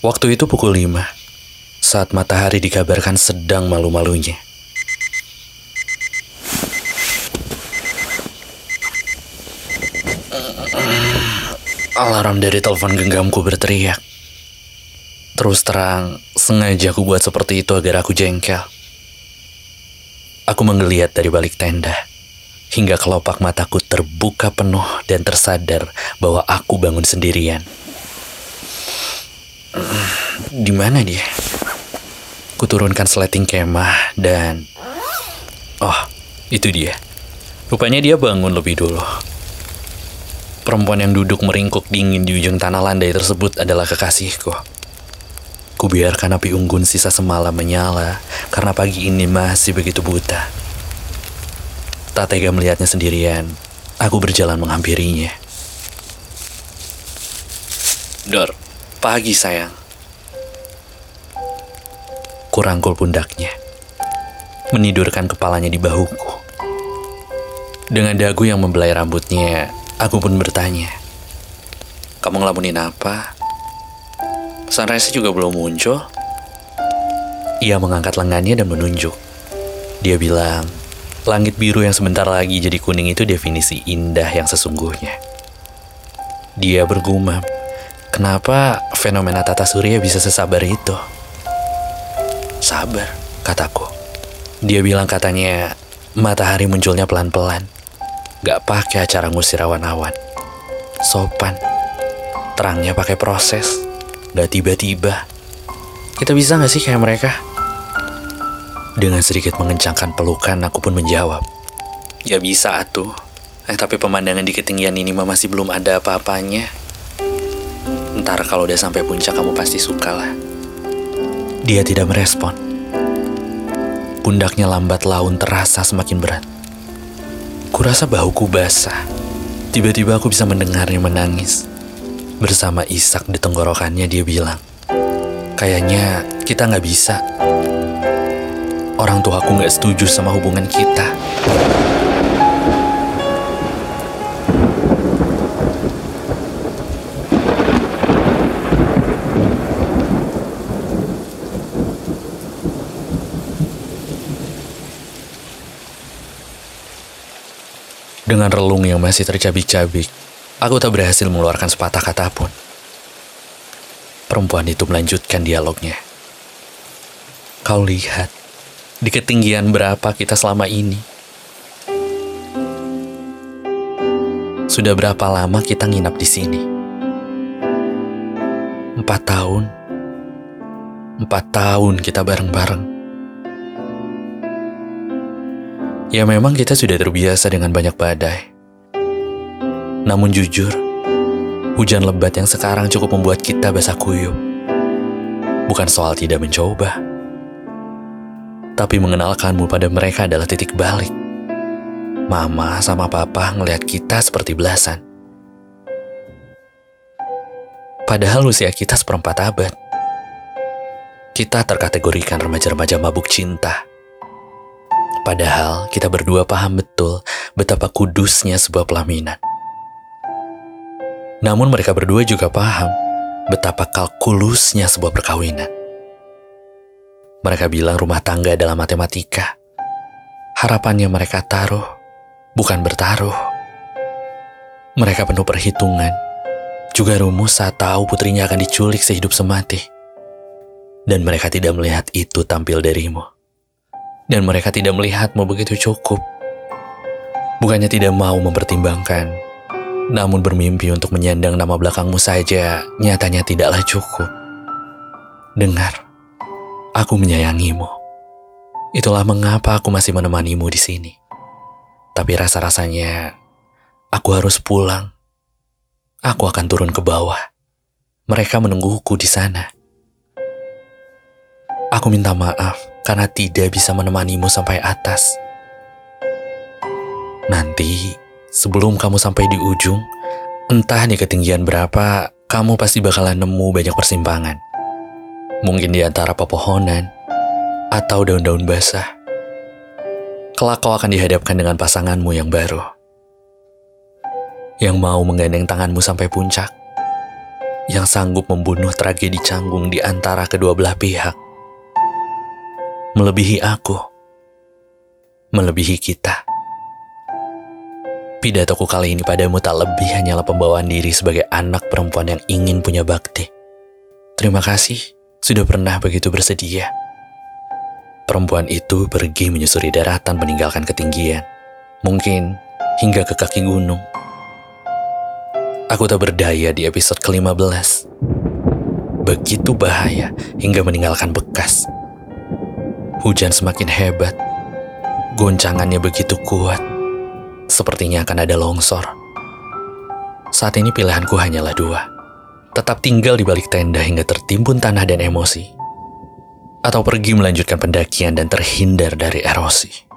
Waktu itu pukul 5 saat matahari dikabarkan sedang malu-malunya. Alarm dari telepon genggamku berteriak. Terus terang, sengaja aku buat seperti itu agar aku jengkel. Aku menggeliat dari balik tenda, hingga kelopak mataku terbuka penuh dan tersadar bahwa aku bangun sendirian. Di mana dia? Kuturunkan sleting kemah dan... Oh, itu dia. Rupanya dia bangun lebih dulu. Perempuan yang duduk meringkuk dingin di ujung tanah landai tersebut adalah kekasihku. Kubiarkan api unggun sisa semalam menyala karena pagi ini masih begitu buta. Tak tega melihatnya sendirian, aku berjalan menghampirinya. Dor, pagi sayang. Kurangkul pundaknya, menidurkan kepalanya di bahuku. Dengan dagu yang membelai rambutnya, aku pun bertanya, Kamu ngelamunin apa? Sunrise juga belum muncul. Ia mengangkat lengannya dan menunjuk. Dia bilang, langit biru yang sebentar lagi jadi kuning itu definisi indah yang sesungguhnya. Dia bergumam, kenapa fenomena tata surya bisa sesabar itu? Sabar, kataku. Dia bilang katanya, matahari munculnya pelan-pelan. Gak pakai acara ngusir awan-awan. Sopan. Terangnya pakai proses Gak tiba-tiba. Kita bisa gak sih kayak mereka? Dengan sedikit mengencangkan pelukan, aku pun menjawab. Ya bisa atuh. Eh, tapi pemandangan di ketinggian ini mah masih belum ada apa-apanya. Ntar kalau udah sampai puncak kamu pasti suka lah. Dia tidak merespon. Pundaknya lambat laun terasa semakin berat. Kurasa bahuku basah. Tiba-tiba aku bisa mendengarnya menangis. Bersama isak di tenggorokannya dia bilang, Kayaknya kita nggak bisa. Orang tua aku nggak setuju sama hubungan kita. Dengan relung yang masih tercabik-cabik, Aku tak berhasil mengeluarkan sepatah kata pun. Perempuan itu melanjutkan dialognya. Kau lihat, di ketinggian berapa kita selama ini? Sudah berapa lama kita nginap di sini? Empat tahun. Empat tahun kita bareng-bareng. Ya memang kita sudah terbiasa dengan banyak badai. Namun jujur, hujan lebat yang sekarang cukup membuat kita basah kuyup. Bukan soal tidak mencoba, tapi mengenalkanmu pada mereka adalah titik balik. Mama sama papa ngelihat kita seperti belasan. Padahal usia kita seperempat abad. Kita terkategorikan remaja-remaja mabuk cinta. Padahal kita berdua paham betul betapa kudusnya sebuah pelaminan. Namun mereka berdua juga paham betapa kalkulusnya sebuah perkawinan. Mereka bilang rumah tangga adalah matematika. Harapannya mereka taruh, bukan bertaruh. Mereka penuh perhitungan, juga rumus saat tahu putrinya akan diculik sehidup semati. Dan mereka tidak melihat itu tampil darimu. Dan mereka tidak melihatmu begitu cukup. Bukannya tidak mau mempertimbangkan, namun bermimpi untuk menyandang nama belakangmu saja nyatanya tidaklah cukup. Dengar, aku menyayangimu. Itulah mengapa aku masih menemanimu di sini. Tapi rasa-rasanya aku harus pulang. Aku akan turun ke bawah. Mereka menungguku di sana. Aku minta maaf karena tidak bisa menemanimu sampai atas. Nanti Sebelum kamu sampai di ujung, entah di ketinggian berapa, kamu pasti bakalan nemu banyak persimpangan. Mungkin di antara pepohonan, atau daun-daun basah. Kelak kau akan dihadapkan dengan pasanganmu yang baru. Yang mau menggandeng tanganmu sampai puncak. yang sanggup membunuh tragedi canggung di antara kedua belah pihak. Melebihi aku. Melebihi kita. Pidatoku kali ini padamu tak lebih hanyalah pembawaan diri sebagai anak perempuan yang ingin punya bakti. Terima kasih sudah pernah begitu bersedia. Perempuan itu pergi menyusuri daratan meninggalkan ketinggian. Mungkin hingga ke kaki gunung. Aku tak berdaya di episode ke-15. Begitu bahaya hingga meninggalkan bekas. Hujan semakin hebat. Goncangannya begitu kuat. Sepertinya akan ada longsor. Saat ini pilihanku hanyalah dua. Tetap tinggal di balik tenda hingga tertimbun tanah dan emosi. Atau pergi melanjutkan pendakian dan terhindar dari erosi.